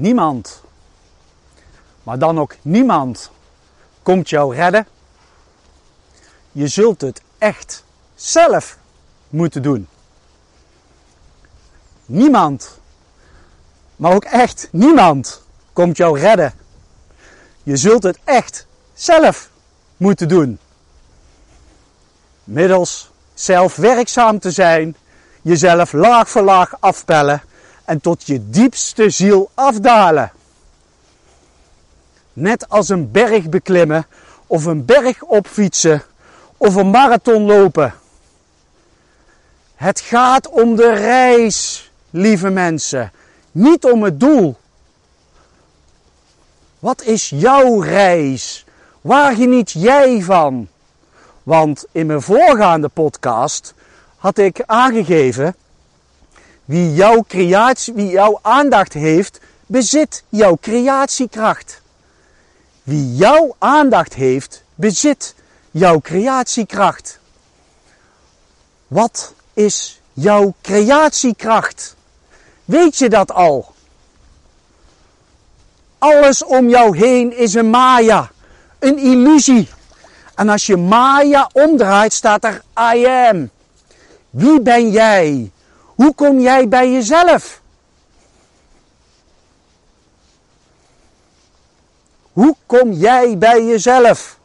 niemand, maar dan ook niemand, komt jou redden. Je zult het echt zelf moeten doen. Niemand, maar ook echt niemand, komt jou redden. Je zult het echt zelf moeten doen. Middels zelf werkzaam te zijn, jezelf laag voor laag afpellen en tot je diepste ziel afdalen. Net als een berg beklimmen of een berg opfietsen of een marathon lopen. Het gaat om de reis, lieve mensen, niet om het doel. Wat is jouw reis? Waar geniet jij van? Want in mijn voorgaande podcast had ik aangegeven wie jouw creatie, wie jouw aandacht heeft, bezit jouw creatiekracht. Wie jouw aandacht heeft, bezit jouw creatiekracht. Wat is jouw creatiekracht? Weet je dat al? Alles om jou heen is een maya, een illusie. En als je maya omdraait, staat er I am. Wie ben jij? Hoe kom jij bij jezelf? Hoe kom jij bij jezelf?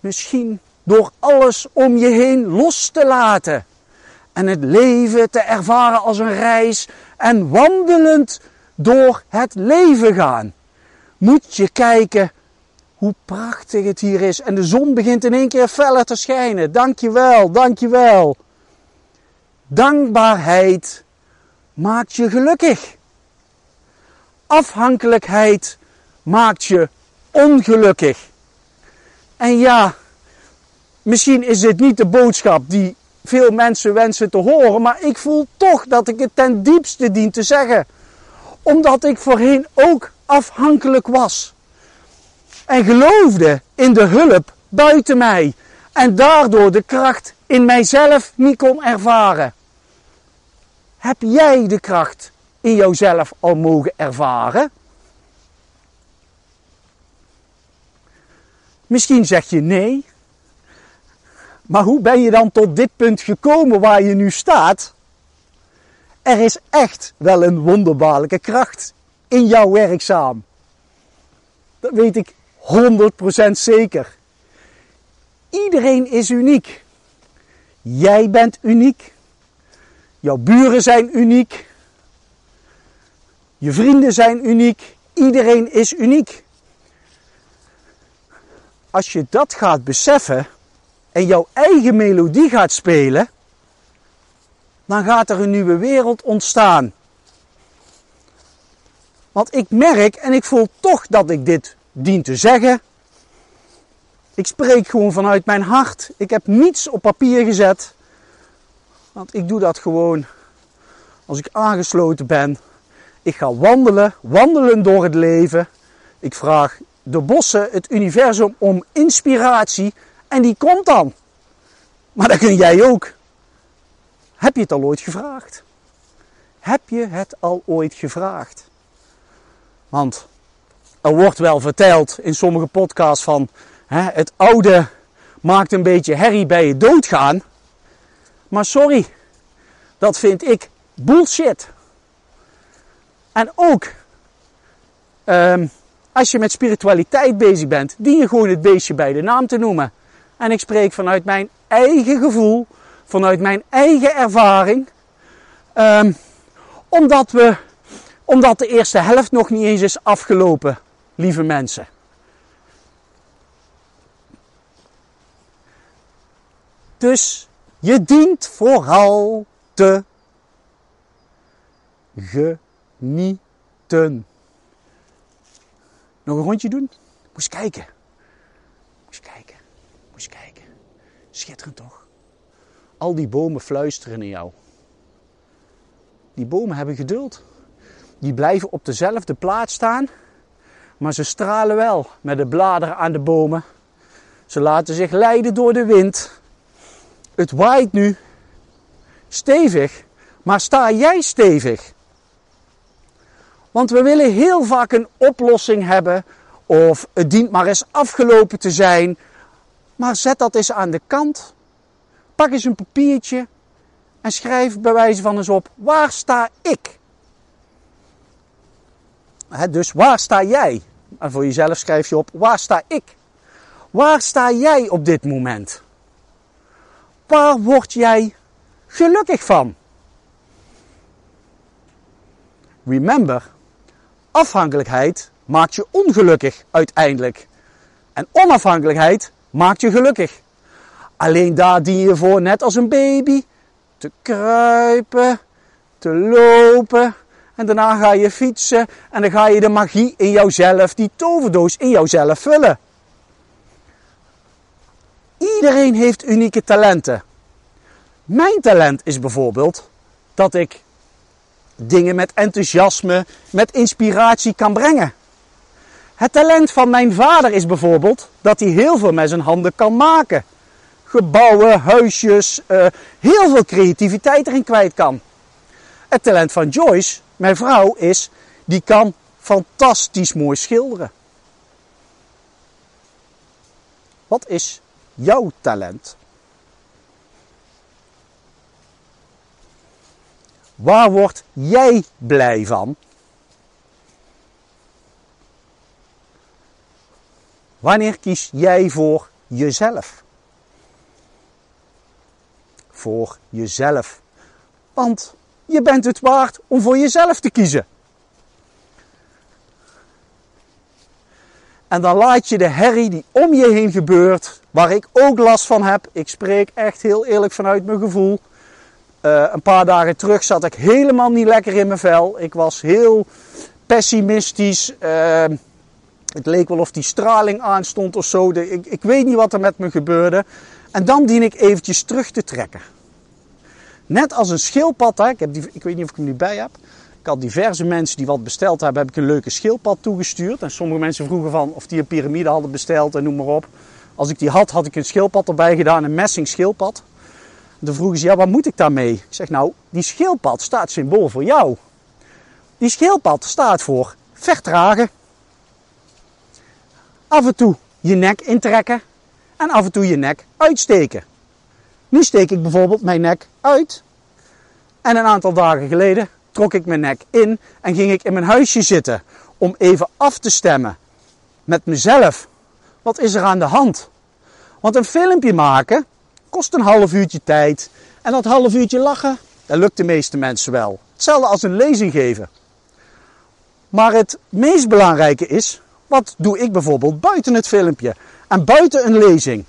Misschien door alles om je heen los te laten en het leven te ervaren als een reis en wandelend door het leven gaan. Moet je kijken hoe prachtig het hier is en de zon begint in één keer feller te schijnen. Dankjewel, dankjewel. Dankbaarheid maakt je gelukkig. Afhankelijkheid maakt je ongelukkig. En ja, misschien is dit niet de boodschap die veel mensen wensen te horen, maar ik voel toch dat ik het ten diepste dien te zeggen. Omdat ik voorheen ook afhankelijk was. En geloofde in de hulp buiten mij. En daardoor de kracht in mijzelf niet kon ervaren. Heb jij de kracht in jouzelf al mogen ervaren? Misschien zeg je nee. Maar hoe ben je dan tot dit punt gekomen waar je nu staat? Er is echt wel een wonderbaarlijke kracht in jou werkzaam. Dat weet ik 100% zeker. Iedereen is uniek. Jij bent uniek. Jouw buren zijn uniek. Je vrienden zijn uniek. Iedereen is uniek. Als je dat gaat beseffen en jouw eigen melodie gaat spelen, dan gaat er een nieuwe wereld ontstaan. Want ik merk en ik voel toch dat ik dit dien te zeggen. Ik spreek gewoon vanuit mijn hart. Ik heb niets op papier gezet. Want ik doe dat gewoon als ik aangesloten ben. Ik ga wandelen, wandelen door het leven. Ik vraag de bossen, het universum om inspiratie en die komt dan. Maar dat kun jij ook. Heb je het al ooit gevraagd? Heb je het al ooit gevraagd? Want er wordt wel verteld in sommige podcasts van hè, het oude maakt een beetje herrie bij je doodgaan. Maar sorry, dat vind ik bullshit. En ook um, als je met spiritualiteit bezig bent, dien je gewoon het beestje bij de naam te noemen. En ik spreek vanuit mijn eigen gevoel, vanuit mijn eigen ervaring. Um, omdat, we, omdat de eerste helft nog niet eens is afgelopen, lieve mensen. Dus je dient vooral te genieten. Nog een rondje doen? Moest kijken. Moest kijken. Moest kijken. Schitterend toch? Al die bomen fluisteren in jou. Die bomen hebben geduld. Die blijven op dezelfde plaats staan. Maar ze stralen wel met de bladeren aan de bomen. Ze laten zich leiden door de wind. Het waait nu stevig. Maar sta jij stevig? Want we willen heel vaak een oplossing hebben of het dient maar eens afgelopen te zijn. Maar zet dat eens aan de kant. Pak eens een papiertje en schrijf bij wijze van eens op, waar sta ik? dus waar sta jij? En voor jezelf schrijf je op, waar sta ik? Waar sta jij op dit moment? Waar word jij gelukkig van? Remember, afhankelijkheid maakt je ongelukkig uiteindelijk. En onafhankelijkheid maakt je gelukkig. Alleen daar dien je voor, net als een baby, te kruipen, te lopen. En daarna ga je fietsen en dan ga je de magie in jouzelf, die toverdoos in jouzelf vullen. Iedereen heeft unieke talenten. Mijn talent is bijvoorbeeld dat ik dingen met enthousiasme, met inspiratie kan brengen. Het talent van mijn vader is bijvoorbeeld dat hij heel veel met zijn handen kan maken. Gebouwen, huisjes, uh, heel veel creativiteit erin kwijt kan. Het talent van Joyce, mijn vrouw, is die kan fantastisch mooi schilderen. Wat is jouw talent? Waar word jij blij van? Wanneer kies jij voor jezelf? Voor jezelf. Want je bent het waard om voor jezelf te kiezen. En dan laat je de herrie die om je heen gebeurt, waar ik ook last van heb. Ik spreek echt heel eerlijk vanuit mijn gevoel. Uh, een paar dagen terug zat ik helemaal niet lekker in mijn vel. Ik was heel pessimistisch. Uh, het leek wel of die straling aanstond of zo. ik, ik weet niet wat er met me gebeurde. En dan dien ik eventjes terug te trekken. Net als een schildpad. Hè. Ik, heb die, ik weet niet of ik hem nu bij heb. Ik had diverse mensen die wat besteld hebben, heb ik een leuke schildpad toegestuurd. En sommige mensen vroegen van of die een piramide hadden besteld en noem maar op. Als ik die had, had ik een schildpad erbij gedaan, een messing schildpad. Toen vroegen ze, ja, wat moet ik daarmee? Ik zeg, nou, die schildpad staat symbool voor jou. Die schildpad staat voor vertragen. Af en toe je nek intrekken en af en toe je nek uitsteken. Nu steek ik bijvoorbeeld mijn nek uit. En een aantal dagen geleden trok ik mijn nek in en ging ik in mijn huisje zitten om even af te stemmen met mezelf. Wat is er aan de hand? Want een filmpje maken kost een half uurtje tijd. En dat half uurtje lachen, dat lukt de meeste mensen wel. Hetzelfde als een lezing geven. Maar het meest belangrijke is, wat doe ik bijvoorbeeld buiten het filmpje en buiten een lezing?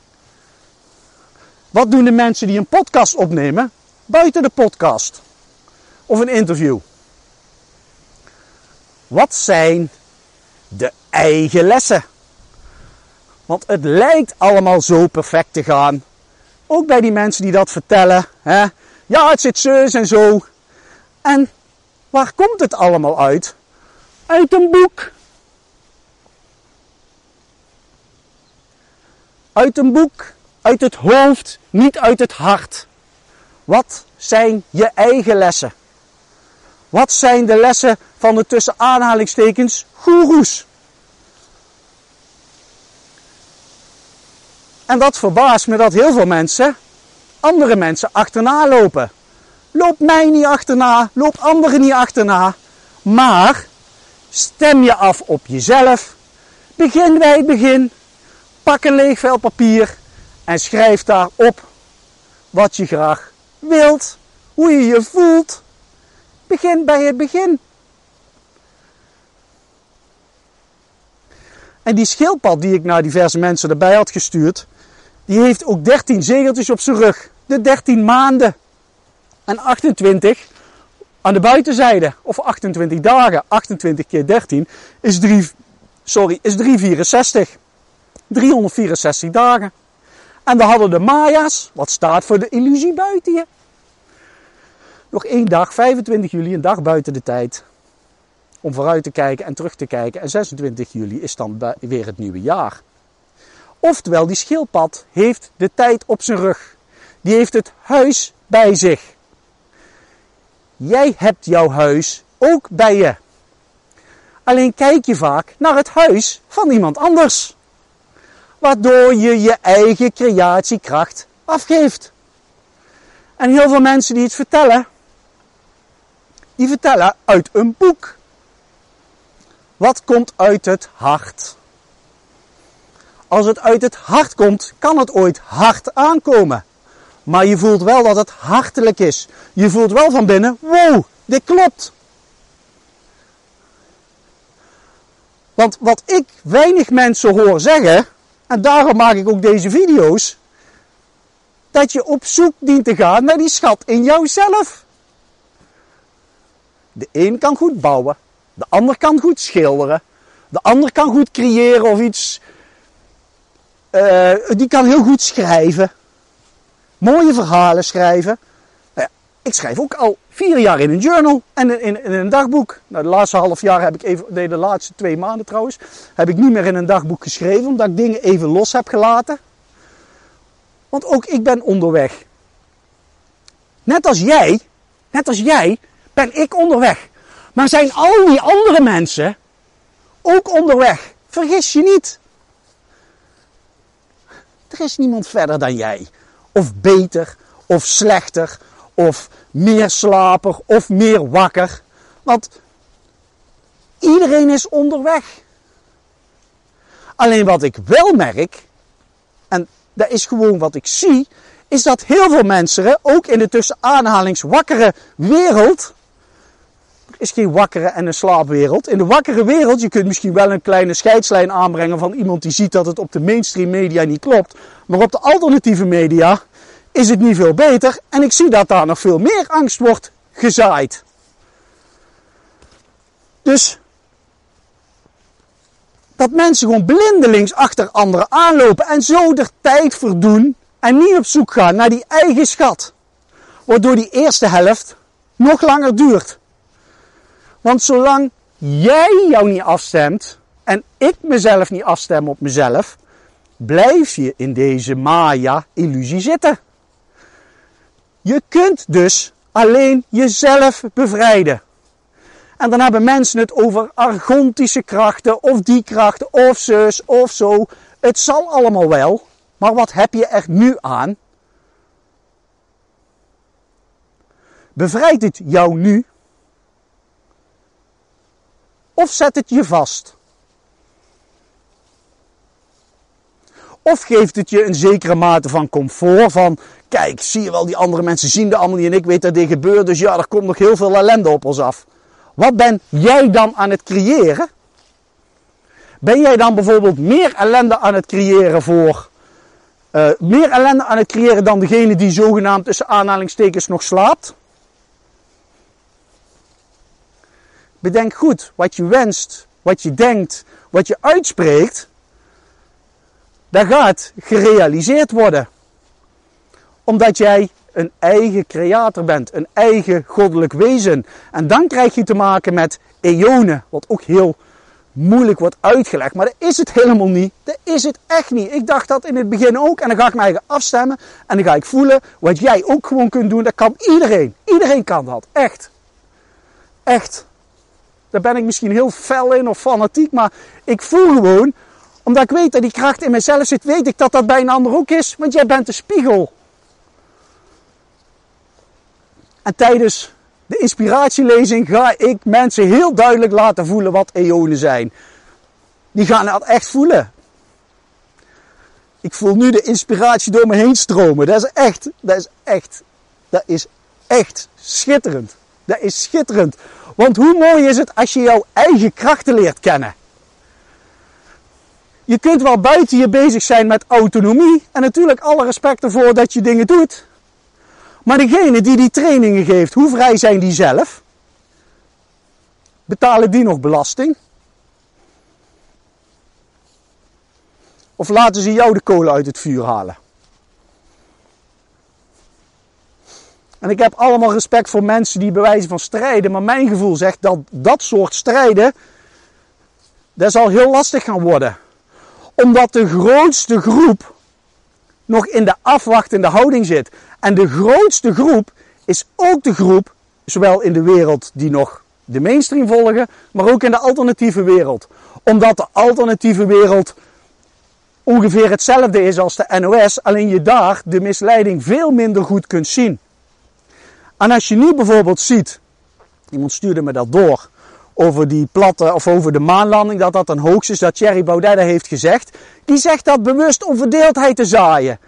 Wat doen de mensen die een podcast opnemen buiten de podcast? Of een interview? Wat zijn de eigen lessen? Want het lijkt allemaal zo perfect te gaan. Ook bij die mensen die dat vertellen. Hè? Ja, het zit zus en zo. En waar komt het allemaal uit? Uit een boek. Uit een boek, uit het hoofd, niet uit het hart. Wat zijn je eigen lessen? Wat zijn de lessen van de tussen aanhalingstekens goeroes? En dat verbaast me dat heel veel mensen andere mensen achterna lopen. Loop mij niet achterna, loop anderen niet achterna. Maar stem je af op jezelf. Begin bij het begin. Pak een leeg vel papier en schrijf daarop wat je graag wilt, hoe je je voelt. Begin bij het begin. En die schildpad die ik naar diverse mensen erbij had gestuurd, die heeft ook 13 zegeltjes op zijn rug. De 13 maanden. En 28 aan de buitenzijde. Of 28 dagen. 28 keer 13 is 3, sorry, is 364. 364 dagen. En we hadden de Maya's, wat staat voor de illusie buiten je. Nog één dag, 25 juli, een dag buiten de tijd. Om vooruit te kijken en terug te kijken. En 26 juli is dan weer het nieuwe jaar. Oftewel, die schildpad heeft de tijd op zijn rug. Die heeft het huis bij zich. Jij hebt jouw huis ook bij je. Alleen kijk je vaak naar het huis van iemand anders. Waardoor je je eigen creatiekracht afgeeft. En heel veel mensen die het vertellen, die vertellen uit een boek. Wat komt uit het hart? Als het uit het hart komt, kan het ooit hard aankomen. Maar je voelt wel dat het hartelijk is. Je voelt wel van binnen, wow, dit klopt. Want wat ik weinig mensen hoor zeggen, en daarom maak ik ook deze video's, dat je op zoek dient te gaan naar die schat in jouzelf. De een kan goed bouwen, de ander kan goed schilderen, de ander kan goed creëren of iets. Uh, die kan heel goed schrijven, mooie verhalen schrijven. Nou ja, ik schrijf ook al vier jaar in een journal en in, in, een dagboek. Nou, de laatste half jaar heb ik even, nee, de laatste twee maanden trouwens, heb ik niet meer in een dagboek geschreven, omdat ik dingen even los heb gelaten. Want ook ik ben onderweg. Net als jij, net als jij, ben ik onderweg. Maar zijn al die andere mensen ook onderweg? Vergis je niet. Er is niemand verder dan jij. Of beter, of slechter, of meer slaper, of meer wakker. Want iedereen is onderweg. Alleen wat ik wel merk, en dat is gewoon wat ik zie, is dat heel veel mensen, ook in de tussen aanhalings wakkere wereld, is geen wakkere en een slaapwereld. In de wakkere wereld, je kunt misschien wel een kleine scheidslijn aanbrengen van iemand die ziet dat het op de mainstream media niet klopt. Maar op de alternatieve media is het niet veel beter. En ik zie dat daar nog veel meer angst wordt gezaaid. Dus dat mensen gewoon blindelings achter anderen aanlopen en zo er tijd verdoen en niet op zoek gaan naar die eigen schat. Waardoor die eerste helft nog langer duurt. Want zolang jij jou niet afstemt en ik mezelf niet afstem op mezelf, blijf je in deze Maya-illusie zitten. Je kunt dus alleen jezelf bevrijden. En dan hebben mensen het over argontische krachten, of die krachten, of zus, of zo. Het zal allemaal wel, maar wat heb je er nu aan? Bevrijdt het jou nu? Of zet het je vast? Of geeft het je een zekere mate van comfort van, kijk, zie je wel, die andere mensen zien de allemaal niet en ik weet dat dit gebeurt, dus ja, er komt nog heel veel ellende op ons af. Wat ben jij dan aan het creëren? Ben jij dan bijvoorbeeld meer ellende aan het creëren voor, uh, meer ellende aan het creëren dan degene die zogenaamd tussen aanhalingstekens nog slaapt? Bedenk goed wat je wenst, wat je denkt, wat je uitspreekt. Dat gaat gerealiseerd worden. Omdat jij een eigen creator bent, een eigen goddelijk wezen. En dan krijg je te maken met eonen, wat ook heel moeilijk wordt uitgelegd. Maar dat is het helemaal niet. Dat is het echt niet. Ik dacht dat in het begin ook. En dan ga ik mij afstemmen. En dan ga ik voelen wat jij ook gewoon kunt doen. Dat kan iedereen. Iedereen kan dat. Echt. Echt. Daar ben ik misschien heel fel in of fanatiek. Maar ik voel gewoon, omdat ik weet dat die kracht in mezelf zit, weet ik dat dat bij een ander ook is. Want jij bent de spiegel. En tijdens de inspiratielezing ga ik mensen heel duidelijk laten voelen wat eonen zijn. Die gaan dat echt voelen. Ik voel nu de inspiratie door me heen stromen. Dat is echt, dat is echt, dat is echt schitterend. Dat is schitterend. Want hoe mooi is het als je jouw eigen krachten leert kennen? Je kunt wel buiten je bezig zijn met autonomie. En natuurlijk alle respect ervoor dat je dingen doet. Maar degene die die trainingen geeft, hoe vrij zijn die zelf? Betalen die nog belasting? Of laten ze jou de kolen uit het vuur halen? En ik heb allemaal respect voor mensen die bewijzen van strijden, maar mijn gevoel zegt dat dat soort strijden, dat zal heel lastig gaan worden. Omdat de grootste groep nog in de afwachtende houding zit. En de grootste groep is ook de groep, zowel in de wereld die nog de mainstream volgen, maar ook in de alternatieve wereld. Omdat de alternatieve wereld ongeveer hetzelfde is als de NOS, alleen je daar de misleiding veel minder goed kunt zien. En als je nu bijvoorbeeld ziet, iemand stuurde me dat door, over die platte of over de maanlanding, dat dat een hoax is, dat Thierry Baudet heeft gezegd. Die zegt dat bewust om verdeeldheid te zaaien.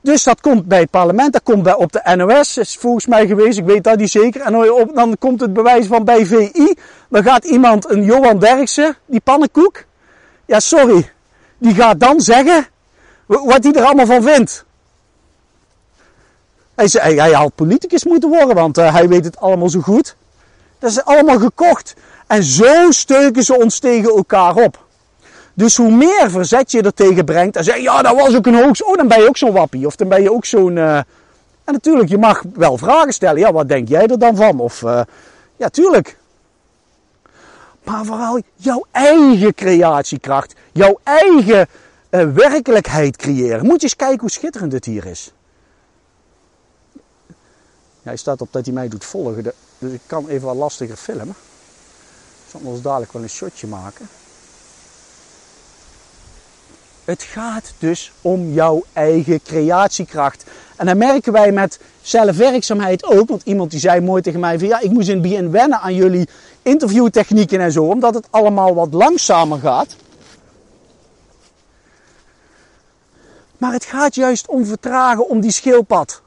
Dus dat komt bij het parlement, dat komt bij, op de NOS, is volgens mij geweest, ik weet dat niet zeker. En dan komt het bewijs van bij VI, dan gaat iemand, een Johan Derksen, die pannenkoek. Ja, sorry, die gaat dan zeggen wat hij er allemaal van vindt. Hij, zei, hij had politicus moeten worden, want uh, hij weet het allemaal zo goed. Dat is allemaal gekocht. En zo steuken ze ons tegen elkaar op. Dus hoe meer verzet je er tegen brengt en zeg ja, dat was ook een hoogst, oh, dan ben je ook zo'n wappie. Of dan ben je ook zo'n. Uh... En natuurlijk, je mag wel vragen stellen. Ja, wat denk jij er dan van? Of uh... ja, tuurlijk. Maar vooral jouw eigen creatiekracht, jouw eigen werkelijkheid creëren. Moet je eens kijken hoe schitterend het hier is. Hij staat op dat hij mij doet volgen, dus ik kan even wat lastiger filmen. Ik zal ons dadelijk wel een shotje maken. Het gaat dus om jouw eigen creatiekracht. En dan merken wij met zelfwerkzaamheid ook. Want iemand die zei mooi tegen mij van ja, ik moest in het begin wennen aan jullie interviewtechnieken en zo. Omdat het allemaal wat langzamer gaat. Maar het gaat juist om vertragen, om die schildpad.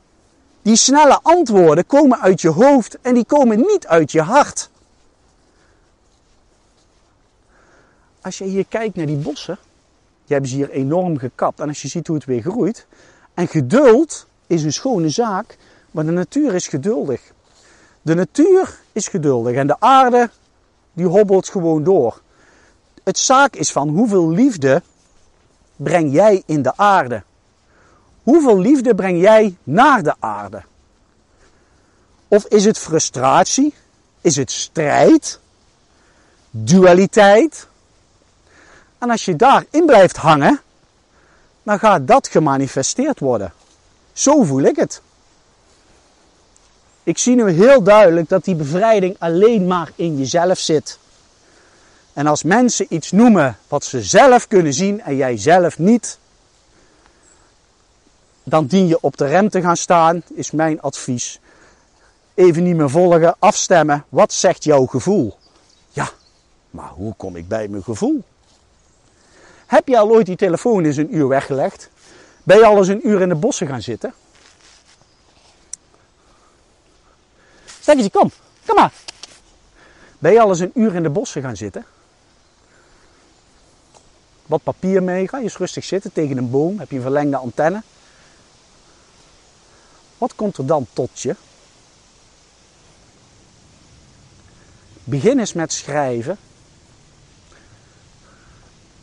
Die snelle antwoorden komen uit je hoofd en die komen niet uit je hart. Als je hier kijkt naar die bossen, die hebben ze hier enorm gekapt. En als je ziet hoe het weer groeit. En geduld is een schone zaak, maar de natuur is geduldig. De natuur is geduldig en de aarde die hobbelt gewoon door. Het zaak is van hoeveel liefde breng jij in de aarde? Hoeveel liefde breng jij naar de aarde? Of is het frustratie? Is het strijd? Dualiteit? En als je daarin blijft hangen, dan gaat dat gemanifesteerd worden. Zo voel ik het. Ik zie nu heel duidelijk dat die bevrijding alleen maar in jezelf zit. En als mensen iets noemen wat ze zelf kunnen zien en jij zelf niet, dan dien je op de rem te gaan staan, is mijn advies. Even niet meer volgen, afstemmen. Wat zegt jouw gevoel? Ja, maar hoe kom ik bij mijn gevoel? Heb je al ooit die telefoon eens een uur weggelegd? Ben je al eens een uur in de bossen gaan zitten? Zeg eens, kom, kom maar. Ben je al eens een uur in de bossen gaan zitten? Wat papier mee, ga je eens rustig zitten tegen een boom, heb je een verlengde antenne. Wat komt er dan tot je? Begin eens met schrijven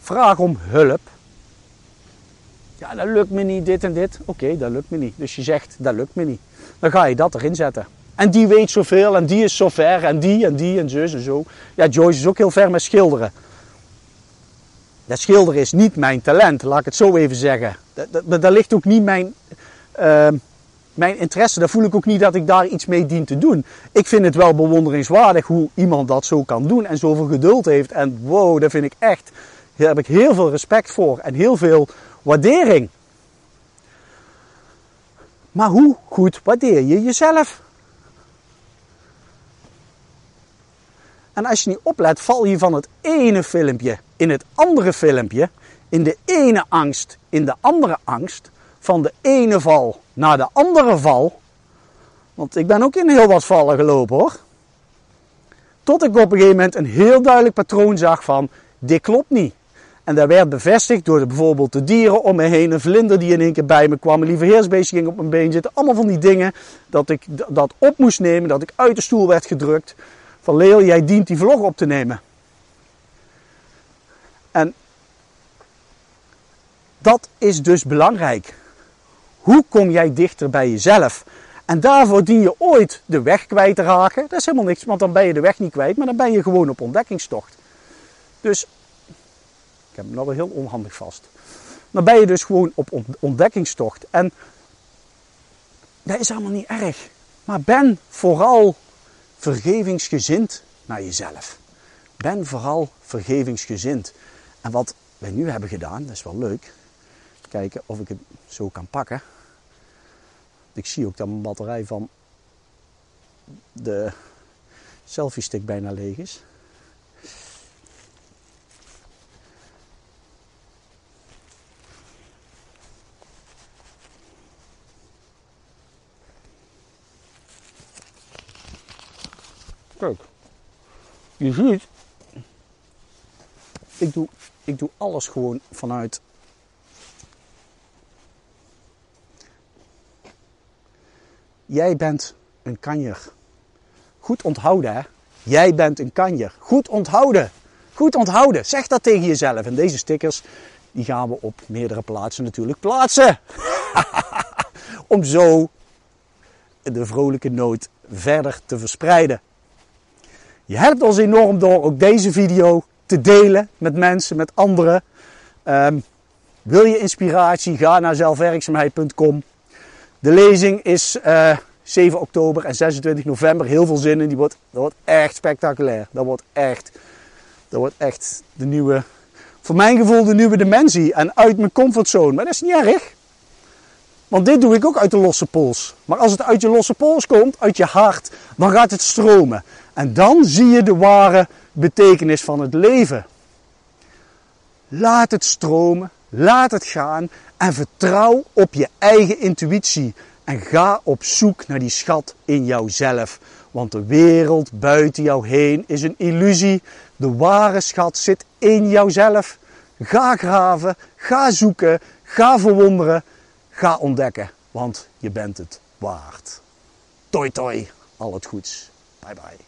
Vraag om hulp. Ja, dat lukt me niet, dit en dit. Oké, dat lukt me niet. Dus je zegt, dat lukt me niet. Dan ga je dat erin zetten. En die weet zoveel en die is zo ver en die en die en zus en zo. Ja, Joyce is ook heel ver met schilderen. Dat schilderen is niet mijn talent, laat ik het zo even zeggen. Daar ligt ook niet mijn, uh, mijn interesse. Daar voel ik ook niet dat ik daar iets mee dien te doen. Ik vind het wel bewonderingswaardig hoe iemand dat zo kan doen en zoveel geduld heeft. En wow, dat vind ik echt daar heb ik heel veel respect voor en heel veel waardering. Maar hoe goed waardeer je jezelf? En als je niet oplet, val je van het ene filmpje in het andere filmpje, in de ene angst, in de andere angst, van de ene val naar de andere val. Want ik ben ook in heel wat vallen gelopen hoor. Tot ik op een gegeven moment een heel duidelijk patroon zag van, dit klopt niet. En dat werd bevestigd door bijvoorbeeld de dieren om me heen. Een vlinder die in één keer bij me kwam. Een lieveheersbeestje ging op mijn been zitten. Allemaal van die dingen. Dat ik dat op moest nemen. Dat ik uit de stoel werd gedrukt. Van Leel, jij dient die vlog op te nemen. En dat is dus belangrijk. Hoe kom jij dichter bij jezelf? En daarvoor dien je ooit de weg kwijt te raken. Dat is helemaal niks, want dan ben je de weg niet kwijt, maar dan ben je gewoon op ontdekkingstocht. Dus heb hem nog wel heel onhandig vast. Dan ben je dus gewoon op ontdekkingstocht. En dat is allemaal niet erg. Maar ben vooral vergevingsgezind naar jezelf. Ben vooral vergevingsgezind. En wat wij nu hebben gedaan, dat is wel leuk. Kijken of ik het zo kan pakken. Ik zie ook dat mijn batterij van de selfie stick bijna leeg is. Kijk, je ziet, ik doe, ik doe alles gewoon vanuit Jij bent een kanjer. Goed onthouden, hè? Jij bent een kanjer. Goed onthouden. Goed onthouden. Zeg dat tegen jezelf. En deze stickers, die gaan we op meerdere plaatsen natuurlijk plaatsen. Om zo de vrolijke noot verder te verspreiden. Je helpt ons enorm door ook deze video te delen met mensen, met anderen. Um, wil je inspiratie? Ga naar zelfwerkzaamheid.com. De lezing is uh, eh, 7 oktober en 26 november. Heel veel zin in. Die wordt, dat wordt echt spectaculair. Dat wordt echt, dat wordt echt de nieuwe, voor mijn gevoel de nieuwe dimensie. En uit mijn comfortzone. Maar dat is niet erg. Want dit doe ik ook uit de losse pols. Maar als het uit je losse pols komt, uit je hart, dan gaat het stromen. En dan zie je de ware betekenis van het leven. Laat het stromen, laat het gaan en vertrouw op je eigen intuïtie. En ga op zoek naar die schat in jouzelf. Want de wereld buiten jou heen is een illusie. De ware schat zit in jouzelf. Ga graven, ga zoeken, ga verwonderen, ga ontdekken. Want je bent het waard. Toi toi, al het goeds. Bye bye.